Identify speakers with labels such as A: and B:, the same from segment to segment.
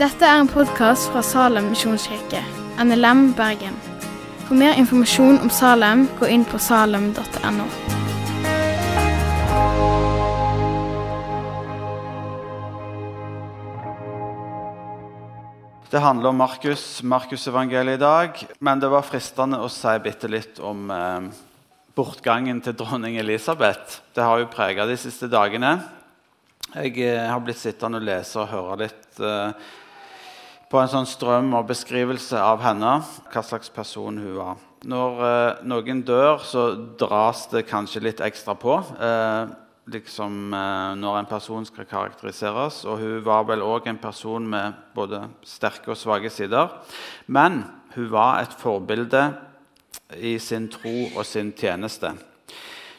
A: Dette er en podkast fra Salem misjonskirke, NLM Bergen. For mer informasjon om Salem, gå inn på salem.no.
B: Det handler om Markus, Markusevangeliet i dag. Men det var fristende å si bitte litt om eh, bortgangen til dronning Elisabeth. Det har jo prega de siste dagene. Jeg eh, har blitt sittende og lese og høre litt eh, på en sånn strøm og beskrivelse av henne, hva slags person hun var. Når eh, noen dør, så dras det kanskje litt ekstra på. Eh, liksom eh, når en person skal karakteriseres. Og hun var vel òg en person med både sterke og svake sider. Men hun var et forbilde i sin tro og sin tjeneste.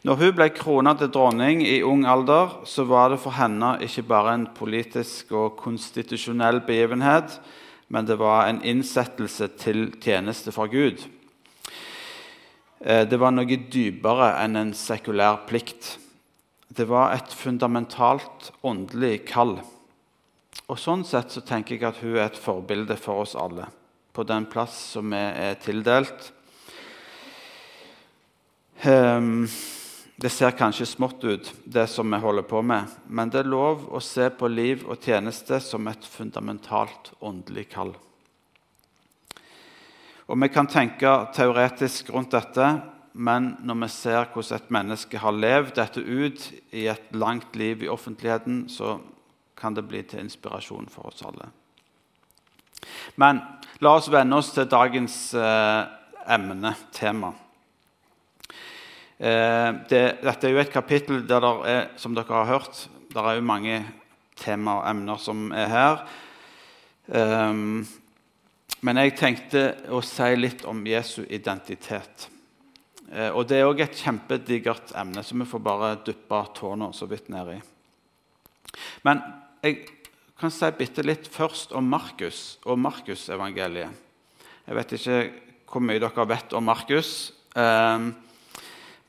B: Når hun ble krona til dronning i ung alder, så var det for henne ikke bare en politisk og konstitusjonell begivenhet, men det var en innsettelse til tjeneste for Gud. Eh, det var noe dypere enn en sekulær plikt. Det var et fundamentalt åndelig kall. Og Sånn sett så tenker jeg at hun er et forbilde for oss alle på den plass som vi er tildelt. Um, det ser kanskje smått ut, det som vi holder på med, men det er lov å se på liv og tjeneste som et fundamentalt åndelig kall. Og Vi kan tenke teoretisk rundt dette, men når vi ser hvordan et menneske har levd dette ut i et langt liv i offentligheten, så kan det bli til inspirasjon for oss alle. Men la oss venne oss til dagens eh, emne, tema. Eh, det, dette er jo et kapittel der det er, som dere har hørt, det er jo mange tema og emner som er her. Um, men jeg tenkte å si litt om Jesu identitet. Eh, og Det er òg et kjempedigert emne, så vi får bare duppe tårna så vidt nedi. Men jeg kan si bitte litt først om Markus og Markusevangeliet. Jeg vet ikke hvor mye dere vet om Markus. Ehm,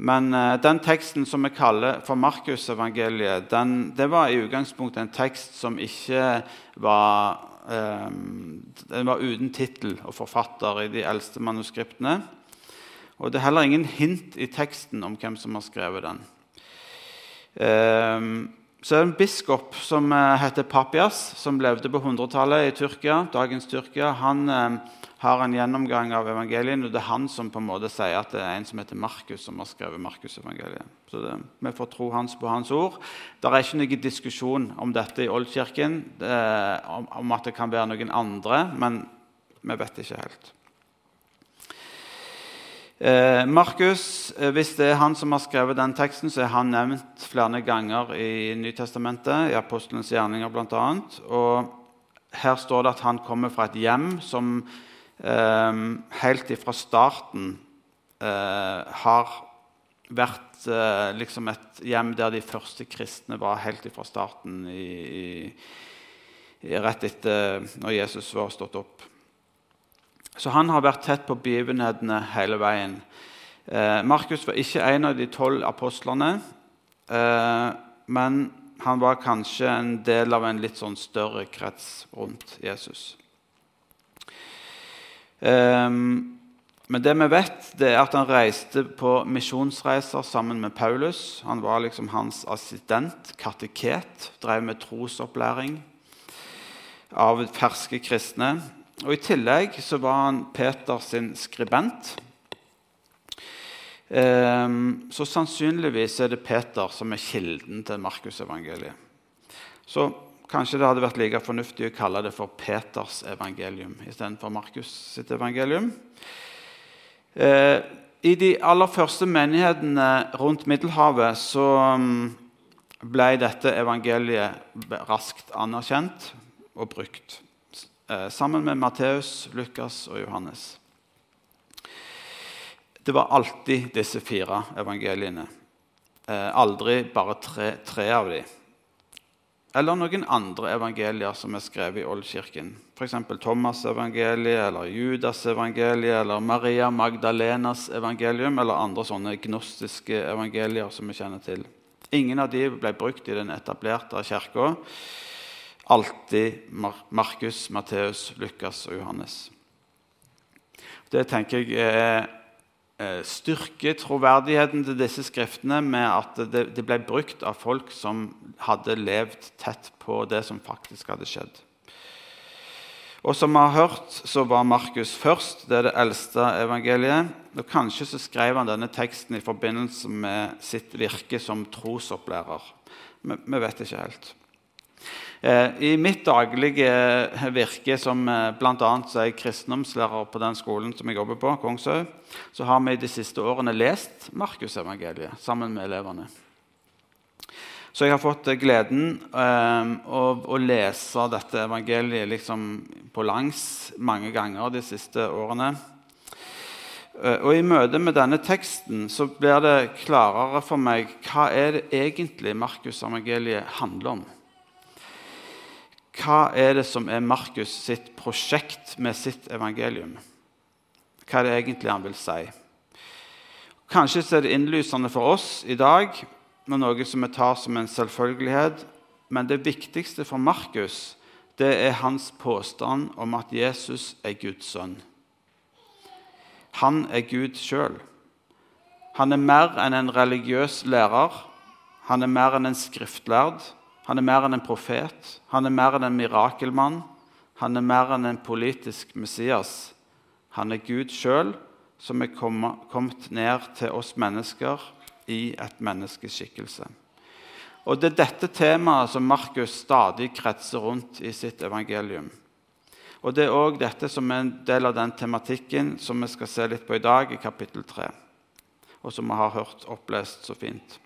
B: men eh, den teksten som vi kaller for Markusevangeliet, det var i utgangspunktet en tekst som ikke var ehm, Den var uten tittel og forfatter i de eldste manuskriptene. Og det er heller ingen hint i teksten om hvem som har skrevet den. Så er det en biskop som uh, heter Papias, som levde på 100-tallet i Tyrkia. dagens Tyrkia. Han eh, har en gjennomgang av evangelien, og det er han som på en måte sier at det er en som heter Markus, som har skrevet Markusevangeliet. Så det, vi får tro hans på hans ord. Det er ikke noen diskusjon om dette i Oldkirken, det, om, om at det kan være noen andre, men vi vet ikke helt. Eh, Markus, eh, hvis det er han som har skrevet den teksten, så er han nevnt flere ganger i Nytestamentet, i Apostelens gjerninger bl.a. Og her står det at han kommer fra et hjem som eh, helt ifra starten eh, har vært eh, liksom et hjem der de første kristne var helt ifra starten, i, i, rett etter når Jesus var stått opp. Så han har vært tett på begivenhetene hele veien. Eh, Markus var ikke en av de tolv apostlene, eh, men han var kanskje en del av en litt sånn større krets rundt Jesus. Eh, men det vi vet, det er at han reiste på misjonsreiser sammen med Paulus. Han var liksom hans assistent, kateket, drev med trosopplæring av ferske kristne. Og I tillegg så var han Peter sin skribent. Ehm, så sannsynligvis er det Peter som er kilden til Markusevangeliet. Så kanskje det hadde vært like fornuftig å kalle det for Peters evangelium istedenfor Markus sitt evangelium. Ehm, I de aller første menighetene rundt Middelhavet så mm, ble dette evangeliet raskt anerkjent og brukt. Eh, sammen med Matteus, Lukas og Johannes. Det var alltid disse fire evangeliene. Eh, aldri bare tre, tre av dem. Eller noen andre evangelier som er skrevet i Oldkirken. F.eks. Thomas-evangeliet, eller Judas-evangeliet, eller Maria Magdalenas evangelium, eller andre sånne gnostiske evangelier som vi kjenner til Ingen av de ble brukt i den etablerte kirka. Alltid Markus, Matteus, Lukas og Johannes. Det tenker jeg Eh, troverdigheten til disse skriftene med at det, ble brukt av folk som hadde levd tett på det som faktisk hadde skjedd. Og Som vi har hørt, så var Markus først. Det er det eldste evangeliet. Og Kanskje så skrev han denne teksten i forbindelse med sitt virke som trosopplærer. Vi vet ikke helt. Eh, I mitt daglige virke som eh, bl.a. kristendomslærer på den skolen som jeg jobber på, Kongshaug, så har vi de siste årene lest Markusevangeliet sammen med elevene. Så jeg har fått gleden eh, av å lese dette evangeliet liksom på langs mange ganger de siste årene. Og I møte med denne teksten så blir det klarere for meg hva er det egentlig Markusevangeliet handler om hva er det som er Markus sitt prosjekt med sitt evangelium? Hva er det egentlig han vil si? Kanskje er det innlysende for oss i dag, med noe som vi tar som en selvfølgelighet. Men det viktigste for Markus det er hans påstand om at Jesus er Guds sønn. Han er Gud sjøl. Han er mer enn en religiøs lærer. Han er mer enn en skriftlærd. Han er mer enn en profet, han er mer enn en mirakelmann, han er mer enn en politisk Messias. Han er Gud sjøl som er kommet ned til oss mennesker i et menneskeskikkelse. Og Det er dette temaet som Markus stadig kretser rundt i sitt evangelium. Og Det er òg dette som er en del av den tematikken som vi skal se litt på i dag, i kapittel 3, og som vi har hørt opplest så fint.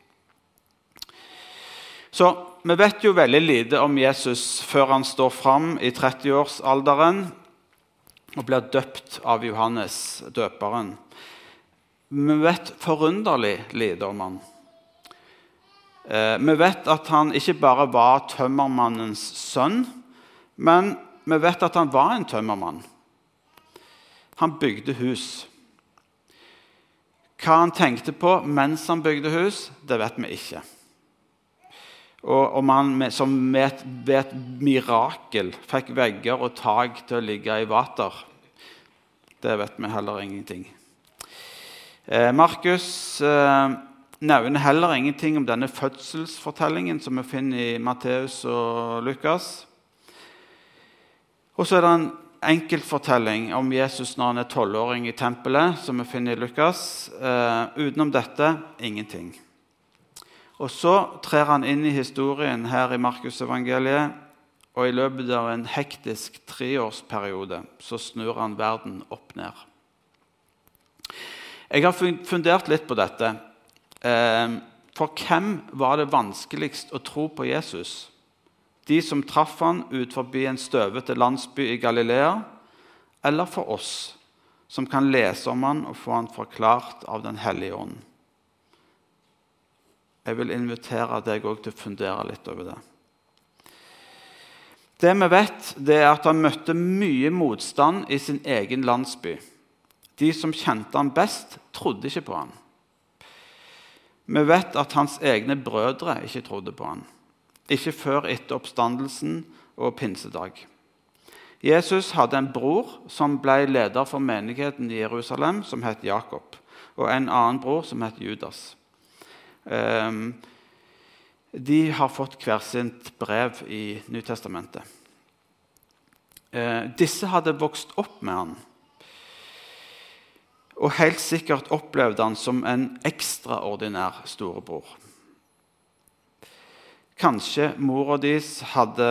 B: Så Vi vet jo veldig lite om Jesus før han står fram i 30-årsalderen og blir døpt av Johannes døperen. Vi vet forunderlig lite om han. Eh, vi vet at han ikke bare var tømmermannens sønn, men vi vet at han var en tømmermann. Han bygde hus. Hva han tenkte på mens han bygde hus, det vet vi ikke. Og om han som ved et mirakel fikk vegger og tak til å ligge i vater, det vet vi heller ingenting. Eh, Markus eh, nevner heller ingenting om denne fødselsfortellingen som vi finner i Matteus og Lukas. Og så er det en enkeltfortelling om Jesus når han er tolvåring i tempelet, som vi finner i Lukas. Eh, utenom dette ingenting. Og Så trer han inn i historien her i Markusevangeliet, og i løpet av en hektisk treårsperiode så snur han verden opp ned. Jeg har fundert litt på dette. Eh, for hvem var det vanskeligst å tro på Jesus? De som traff han ut forbi en støvete landsby i Galilea, eller for oss, som kan lese om han og få han forklart av Den hellige ånd? Jeg vil invitere deg òg til å fundere litt over det. Det vi vet, det er at han møtte mye motstand i sin egen landsby. De som kjente han best, trodde ikke på han. Vi vet at hans egne brødre ikke trodde på han. Ikke før etter oppstandelsen og pinsedag. Jesus hadde en bror som ble leder for menigheten i Jerusalem, som het Jakob, og en annen bror som het Judas. Ehm, de har fått hver sitt brev i Nytestamentet. Eh, disse hadde vokst opp med han og helt sikkert opplevde han som en ekstraordinær storebror. Kanskje mora deres hadde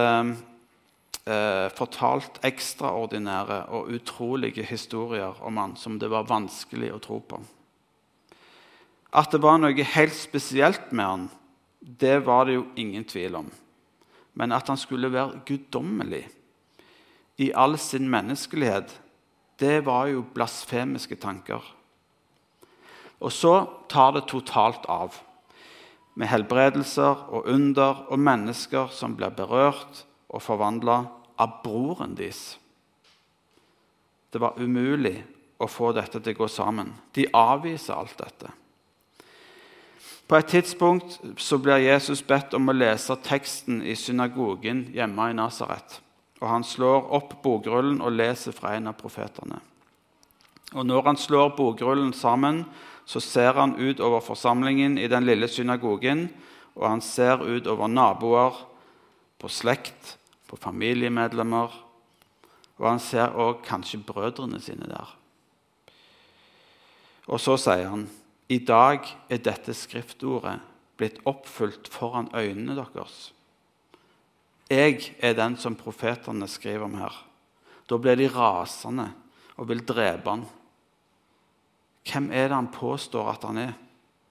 B: eh, fortalt ekstraordinære og utrolige historier om han som det var vanskelig å tro på. At det var noe helt spesielt med han, det var det jo ingen tvil om. Men at han skulle være guddommelig i all sin menneskelighet, det var jo blasfemiske tanker. Og så tar det totalt av, med helbredelser og under og mennesker som blir berørt og forvandla av broren deres. Det var umulig å få dette til å gå sammen. De avviser alt dette. På et tidspunkt så blir Jesus bedt om å lese teksten i synagogen hjemme i Nasaret. Og han slår opp bokrullen og leser fra en av profetene. Og Når han slår bokrullen sammen, så ser han ut over forsamlingen i den lille synagogen, og han ser ut over naboer, på slekt, på familiemedlemmer, og han ser òg kanskje brødrene sine der. Og så sier han, 'I dag er dette skriftordet blitt oppfylt foran øynene deres.' Jeg er den som profetene skriver om her. Da blir de rasende og vil drepe han. Hvem er det han påstår at han er?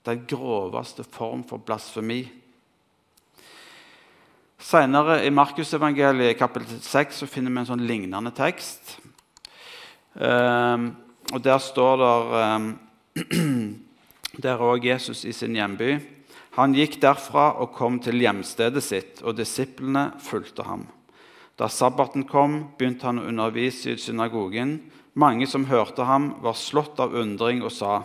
B: Den groveste form for blasfemi. Senere i Markusevangeliet kapittel 6 så finner vi en sånn lignende tekst. Um, og Der står det um, Der er også Jesus i sin hjemby. Han gikk derfra og kom til hjemstedet sitt, og disiplene fulgte ham. Da sabbaten kom, begynte han å undervise i synagogen. Mange som hørte ham, var slått av undring og sa,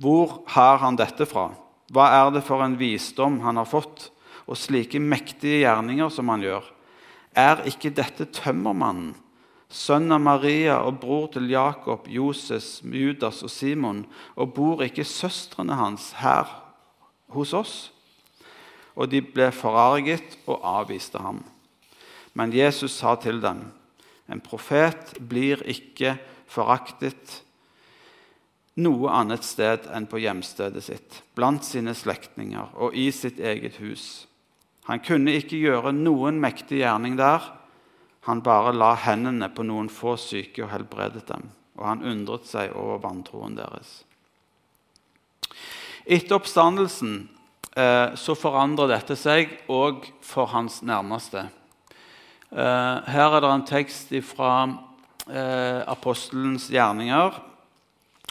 B: 'Hvor har han dette fra? Hva er det for en visdom han har fått?' og slike mektige gjerninger som han gjør. Er ikke dette tømmermannen, sønn av Maria og bror til Jakob, Joses, Judas og Simon, og bor ikke søstrene hans her hos oss? Og de ble forarget og avviste ham. Men Jesus sa til dem, en profet blir ikke foraktet noe annet sted enn på hjemstedet sitt, blant sine slektninger og i sitt eget hus. Han kunne ikke gjøre noen mektig gjerning der. Han bare la hendene på noen få syke og helbredet dem. Og han undret seg over vantroen deres. Etter oppstandelsen eh, så forandrer dette seg òg for hans nærmeste. Eh, her er det en tekst fra eh, apostelens gjerninger.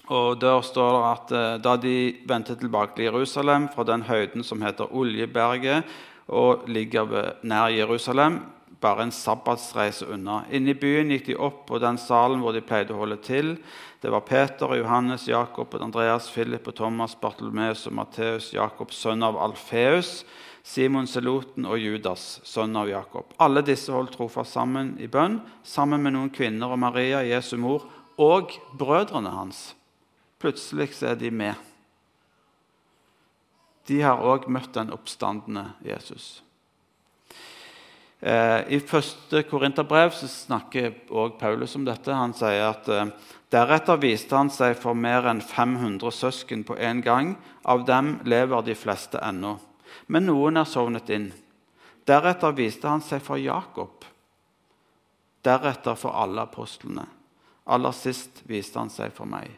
B: og Der står det at eh, da de vendte tilbake til Jerusalem fra den høyden som heter Oljeberget, og ligger nær Jerusalem, bare en sabbatsreise unna. Inne i byen gikk de opp på den salen hvor de pleide å holde til. Det var Peter, Johannes, Jakob, Andreas, Philip, og Thomas, Bartolomeus og Matteus, Jakob, sønn av Alfeus, Simon Seloten og Judas, sønn av Jakob. Alle disse holdt trofast sammen i bønn, sammen med noen kvinner og Maria, Jesu mor, og brødrene hans. Plutselig er de med de har òg møtt den oppstandende Jesus. Eh, I første Korinterbrev snakker også Paulus om dette. Han sier at eh, deretter viste han seg for mer enn 500 søsken på en gang. Av dem lever de fleste ennå, men noen er sovnet inn. Deretter viste han seg for Jakob, deretter for alle apostlene. Aller sist viste han seg for meg.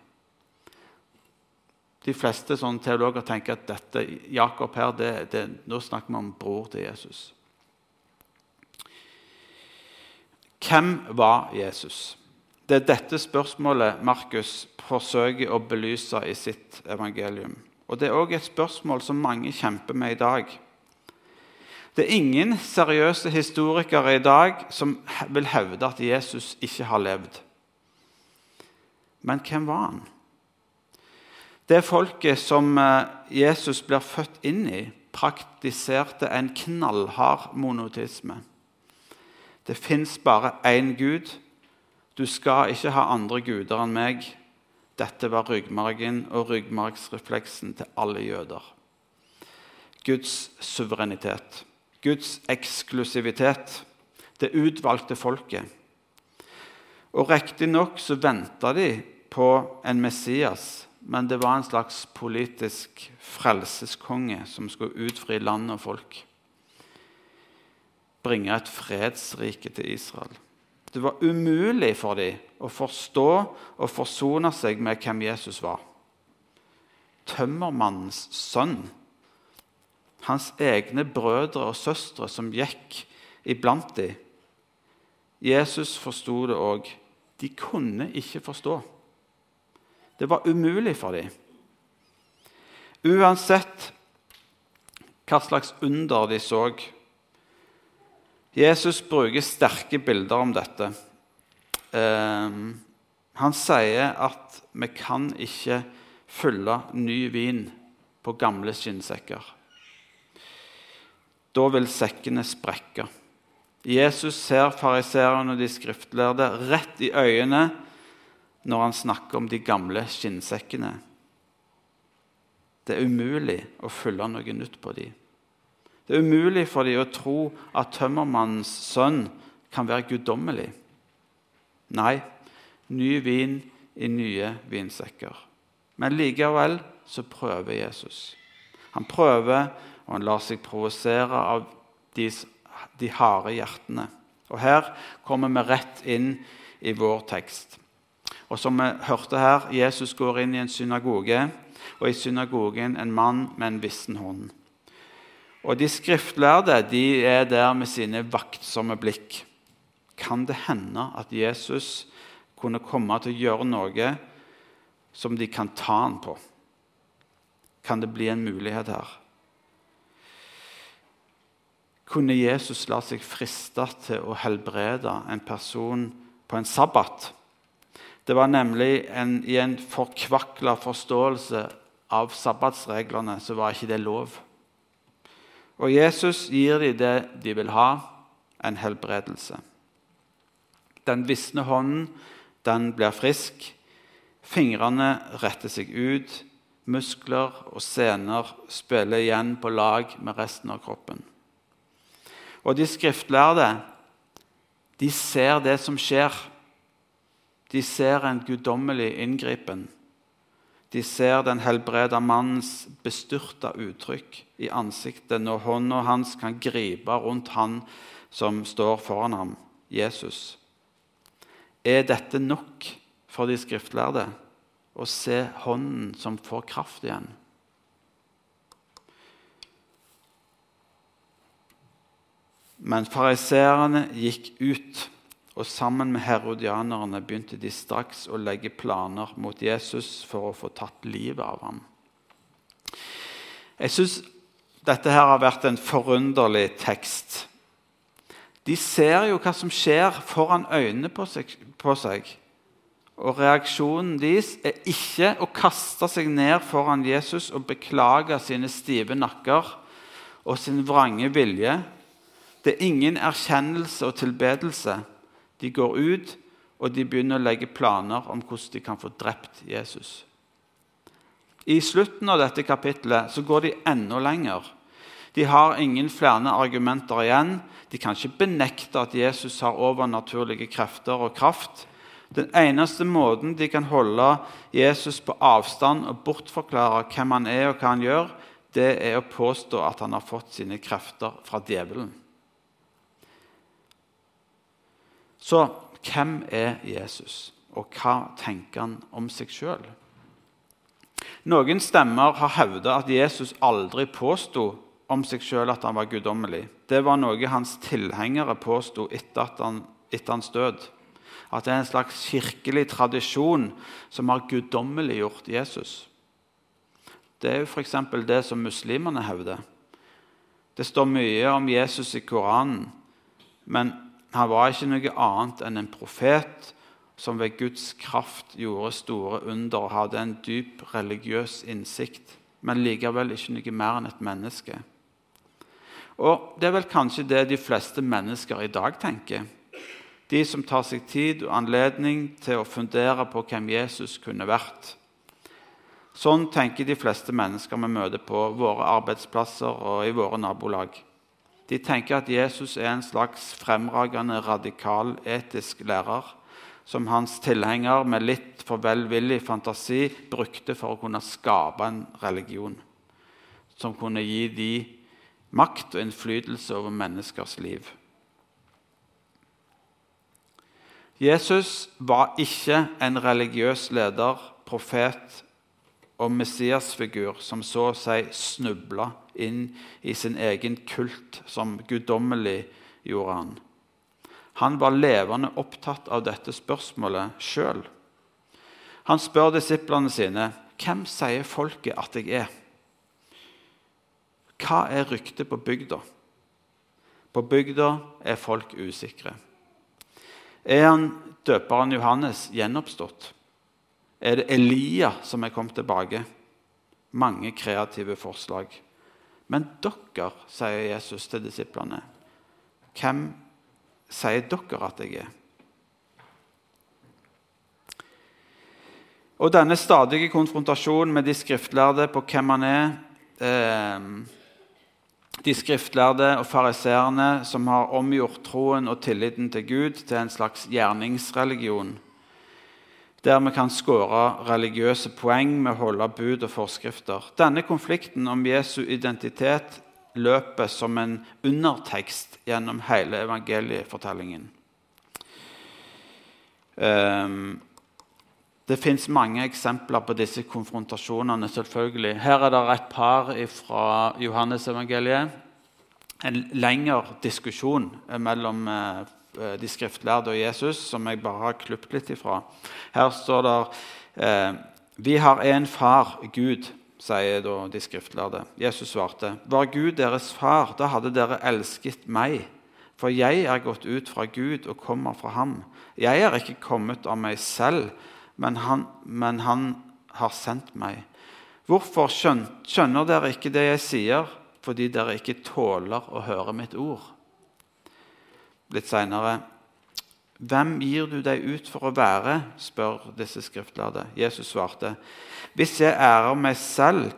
B: De fleste sånne teologer tenker at dette, Jakob her, det, det, nå snakker vi om bror til Jesus. Hvem var Jesus? Det er dette spørsmålet Markus forsøker å belyse i sitt evangelium. Og Det er òg et spørsmål som mange kjemper med i dag. Det er ingen seriøse historikere i dag som vil hevde at Jesus ikke har levd. Men hvem var han? Det folket som eh, Jesus blir født inn i, praktiserte en knallhard monotisme. Det fins bare én Gud. Du skal ikke ha andre guder enn meg. Dette var ryggmargen og ryggmargsrefleksen til alle jøder. Guds suverenitet, Guds eksklusivitet, det utvalgte folket. Og Riktignok så venta de på en Messias men det var en slags politisk frelseskonge som skulle utfri land og folk. Bringe et fredsrike til Israel. Det var umulig for dem å forstå og forsone seg med hvem Jesus var. Tømmermannens sønn. Hans egne brødre og søstre som gikk iblant dem. Jesus forsto det òg. De kunne ikke forstå. Det var umulig for dem. Uansett hva slags under de så. Jesus bruker sterke bilder om dette. Ehm, han sier at vi kan ikke fylle ny vin på gamle skinnsekker. Da vil sekkene sprekke. Jesus ser fariseerne og de skriftlærde rett i øynene når han snakker om de gamle skinnsekkene. Det er umulig å fylle noe nytt på dem. Det er umulig for dem å tro at tømmermannens sønn kan være guddommelig. Nei, ny vin i nye vinsekker. Men likevel så prøver Jesus. Han prøver, og han lar seg provosere av de, de harde hjertene. Og Her kommer vi rett inn i vår tekst. Og som vi hørte her, Jesus går inn i en synagoge, og i synagogen en mann med en vissen hånd. Og De skriftlærde de er der med sine vaktsomme blikk. Kan det hende at Jesus kunne komme til å gjøre noe som de kan ta han på? Kan det bli en mulighet her? Kunne Jesus la seg friste til å helbrede en person på en sabbat? Det var nemlig en, i en forkvakla forståelse av sabbatsreglene så var ikke det lov. Og Jesus gir dem det de vil ha en helbredelse. Den visne hånden den blir frisk. Fingrene retter seg ut. Muskler og sener spiller igjen på lag med resten av kroppen. Og de skriftlærde de ser det som skjer. De ser en guddommelig inngripen. De ser den helbreda mannens bestyrta uttrykk i ansiktet når hånda hans kan gripe rundt han som står foran ham, Jesus. Er dette nok for de skriftlærde å se hånden som får kraft igjen? Men fariseerne gikk ut og sammen med herodianerne begynte de straks å legge planer mot Jesus for å få tatt livet av ham. Jeg syns dette her har vært en forunderlig tekst. De ser jo hva som skjer foran øynene på seg, på seg. Og reaksjonen deres er ikke å kaste seg ned foran Jesus og beklage sine stive nakker og sin vrange vilje. Det er ingen erkjennelse og tilbedelse. De går ut, og de begynner å legge planer om hvordan de kan få drept Jesus. I slutten av dette kapittelet så går de enda lenger. De har ingen flere argumenter igjen. De kan ikke benekte at Jesus har overnaturlige krefter og kraft. Den eneste måten de kan holde Jesus på avstand og bortforklare hvem han er og hva han gjør, det er å påstå at han har fått sine krefter fra djevelen. Så hvem er Jesus, og hva tenker han om seg sjøl? Noen stemmer har hevda at Jesus aldri påsto om seg sjøl at han var guddommelig. Det var noe hans tilhengere påsto etter, etter hans død. At det er en slags kirkelig tradisjon som har guddommeliggjort Jesus. Det er jo f.eks. det som muslimene hevder. Det står mye om Jesus i Koranen, men han var ikke noe annet enn en profet som ved Guds kraft gjorde store under og hadde en dyp religiøs innsikt, men likevel ikke noe mer enn et menneske. Og Det er vel kanskje det de fleste mennesker i dag tenker. De som tar seg tid og anledning til å fundere på hvem Jesus kunne vært. Sånn tenker de fleste mennesker vi møter på våre arbeidsplasser og i våre nabolag. De tenker at Jesus er en slags fremragende radikal etisk lærer som hans tilhenger med litt for velvillig fantasi brukte for å kunne skape en religion som kunne gi de makt og innflytelse over menneskers liv. Jesus var ikke en religiøs leder, profet og Messias-figur som så seg snubla inn i sin egen kult som guddommelig, gjorde han. Han var levende opptatt av dette spørsmålet sjøl. Han spør disiplene sine hvem sier folket at jeg er. Hva er ryktet på bygda? På bygda er folk usikre. Er han døperen Johannes gjenoppstått? Er det Elia som er kommet tilbake? mange kreative forslag. Men dere, sier Jesus til disiplene, hvem sier dere at jeg er? Og denne stadige konfrontasjonen med de skriftlærde på hvem han er eh, De skriftlærde og fariseerne som har omgjort troen og tilliten til Gud til en slags gjerningsreligion, der vi kan skåre religiøse poeng med å holde bud og forskrifter. Denne konflikten om Jesu identitet løper som en undertekst gjennom hele evangeliefortellingen. Um, det fins mange eksempler på disse konfrontasjonene. selvfølgelig. Her er det et par fra Johannesevangeliet. En lengre diskusjon mellom eh, de skriftlærde og Jesus som jeg bare har klippet litt ifra. Her står det eh, Vi har en far, Gud, sier da de skriftlærde. Jesus svarte, Var Gud deres far, da hadde dere elsket meg. For jeg er gått ut fra Gud og kommer fra ham. Jeg er ikke kommet av meg selv men han, men han har sendt meg. Hvorfor skjønner dere ikke det jeg sier, fordi dere ikke tåler å høre mitt ord? Litt seinere Hvem gir du deg ut for å være? spør disse skriftlærde. Jesus svarte, Hvis jeg ærer meg selv,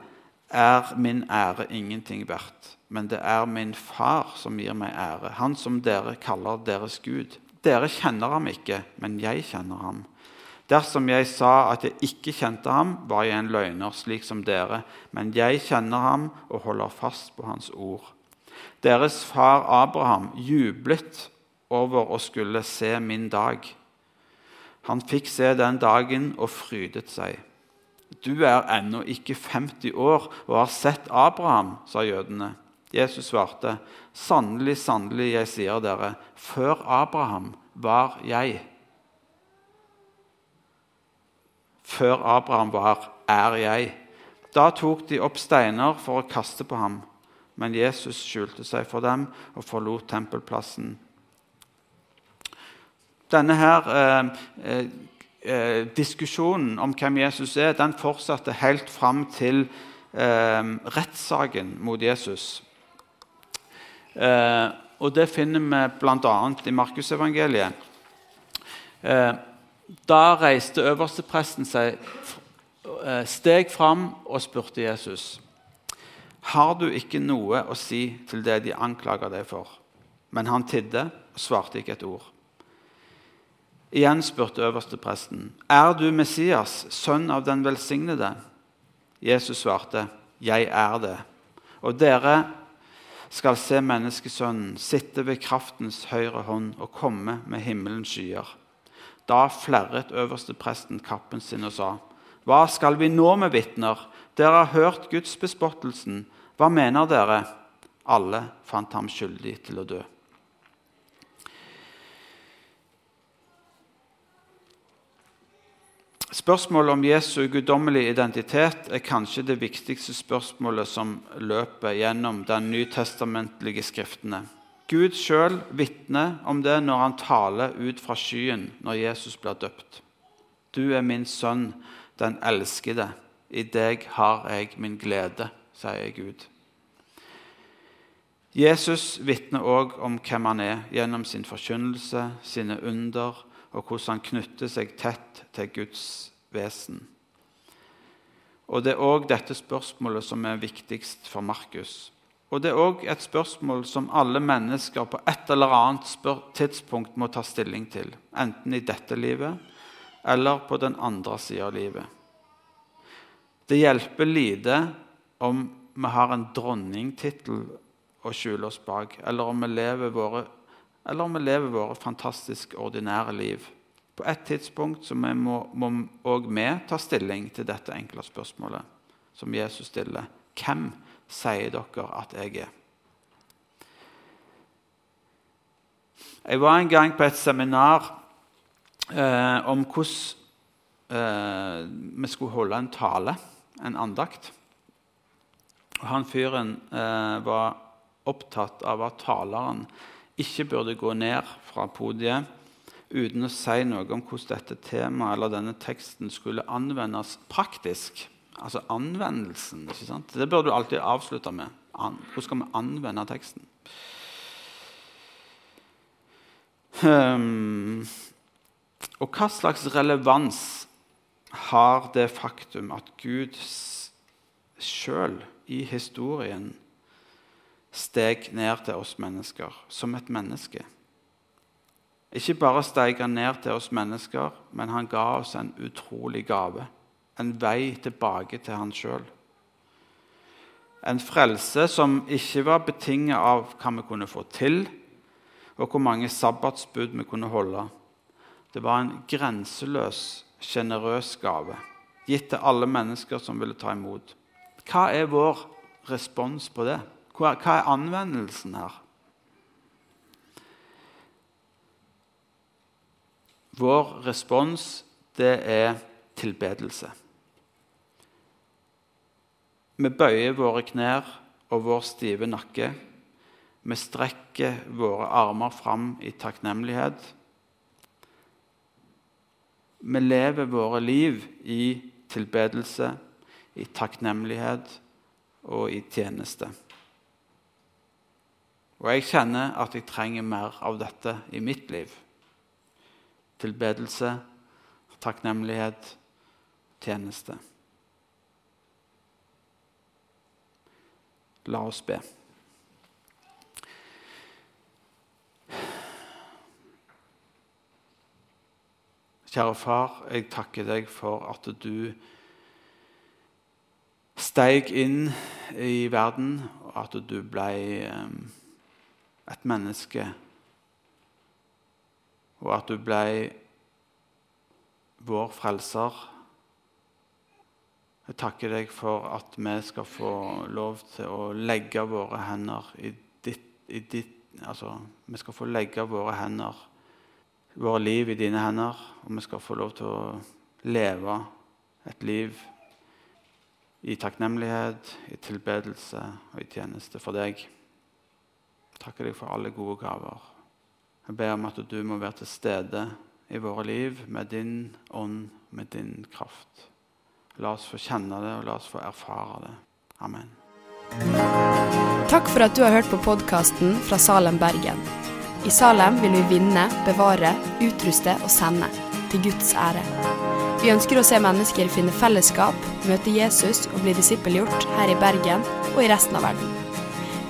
B: er min ære ingenting verdt. Men det er min far som gir meg ære, han som dere kaller deres Gud. Dere kjenner ham ikke, men jeg kjenner ham. Dersom jeg sa at jeg ikke kjente ham, var jeg en løgner, slik som dere. Men jeg kjenner ham og holder fast på hans ord. Deres far Abraham jublet over å skulle se min dag. Han fikk se den dagen og frydet seg. Du er ennå ikke 50 år og har sett Abraham, sa jødene. Jesus svarte, sannelig, sannelig, jeg sier dere, før Abraham var jeg. Før Abraham var, er jeg. Da tok de opp steiner for å kaste på ham. Men Jesus skjulte seg for dem og forlot tempelplassen. Denne her, eh, eh, diskusjonen om hvem Jesus er, den fortsatte helt fram til eh, rettssaken mot Jesus. Eh, og Det finner vi bl.a. i Markusevangeliet. Eh, da reiste øverstepresten seg eh, steg fram og spurte Jesus. Har du ikke noe å si til det de anklager deg for? Men han tidde og svarte ikke et ord. Igjen spurte øverstepresten. Er du Messias, sønn av den velsignede? Jesus svarte, Jeg er det. Og dere skal se menneskesønnen sitte ved kraftens høyre hånd og komme med himmelens skyer. Da flerret øverstepresten kappen sin og sa.: Hva skal vi nå med vitner? Dere har hørt Guds bespottelsen. Hva mener dere? Alle fant ham skyldig til å dø. Spørsmålet om Jesu guddommelige identitet er kanskje det viktigste spørsmålet som løper gjennom den nytestamentlige skriftene. Gud sjøl vitner om det når han taler ut fra skyen når Jesus blir døpt. Du er min sønn, den elskede. I deg har jeg min glede, sier Gud. Jesus vitner òg om hvem han er, gjennom sin forkynnelse, sine under, og hvordan han knytter seg tett til Guds vesen. Og Det er òg dette spørsmålet som er viktigst for Markus. Og Det er òg et spørsmål som alle mennesker på et eller annet tidspunkt må ta stilling til. Enten i dette livet eller på den andre sida av livet. Det hjelper lite om vi har en dronningtittel å skjule oss bak, eller om vi lever våre, eller om vi lever våre fantastisk ordinære liv. På et tidspunkt så vi må òg vi ta stilling til dette enkle spørsmålet som Jesus stiller. Hvem sier dere at jeg er. Jeg var en gang på et seminar eh, om hvordan eh, vi skulle holde en tale, en andakt. Og han fyren eh, var opptatt av at taleren ikke burde gå ned fra podiet uten å si noe om hvordan dette temaet eller denne teksten skulle anvendes praktisk Altså anvendelsen. ikke sant? Det bør du alltid avslutte med. An Hvordan skal vi anvende teksten? Um, og hva slags relevans har det faktum at Gud sjøl i historien steg ned til oss mennesker som et menneske? Ikke bare steg han ned til oss mennesker, men han ga oss en utrolig gave. En vei tilbake til han sjøl. En frelse som ikke var betinget av hva vi kunne få til, og hvor mange sabbatsbud vi kunne holde. Det var en grenseløs, sjenerøs gave, gitt til alle mennesker som ville ta imot. Hva er vår respons på det? Hva er anvendelsen her? Vår respons, det er tilbedelse. Vi bøyer våre knær og vår stive nakke. Vi strekker våre armer fram i takknemlighet vi lever våre liv i tilbedelse, i takknemlighet og i tjeneste. Og jeg kjenner at jeg trenger mer av dette i mitt liv. Tilbedelse, takknemlighet, tjeneste. La oss be. Kjære far, jeg takker deg for at du steig inn i verden, og at du ble et menneske. Og at du ble vår frelser. Jeg takker deg for at vi skal få lov til å legge våre hender i ditt, i ditt Altså, vi skal få legge våre hender våre liv i dine hender, og vi skal få lov til å leve et liv i takknemlighet, i tilbedelse og i tjeneste for deg. Takker deg for alle gode gaver. Jeg ber om at du må være til stede i våre liv med din ånd, med din kraft. La oss få kjenne det, og la oss få erfare det. Amen.
C: Takk for at du har hørt på podkasten fra Salem, Bergen. I Salem vil vi vinne, bevare, utruste og sende, til Guds ære. Vi ønsker å se mennesker finne fellesskap, møte Jesus og bli disippelgjort her i Bergen og i resten av verden.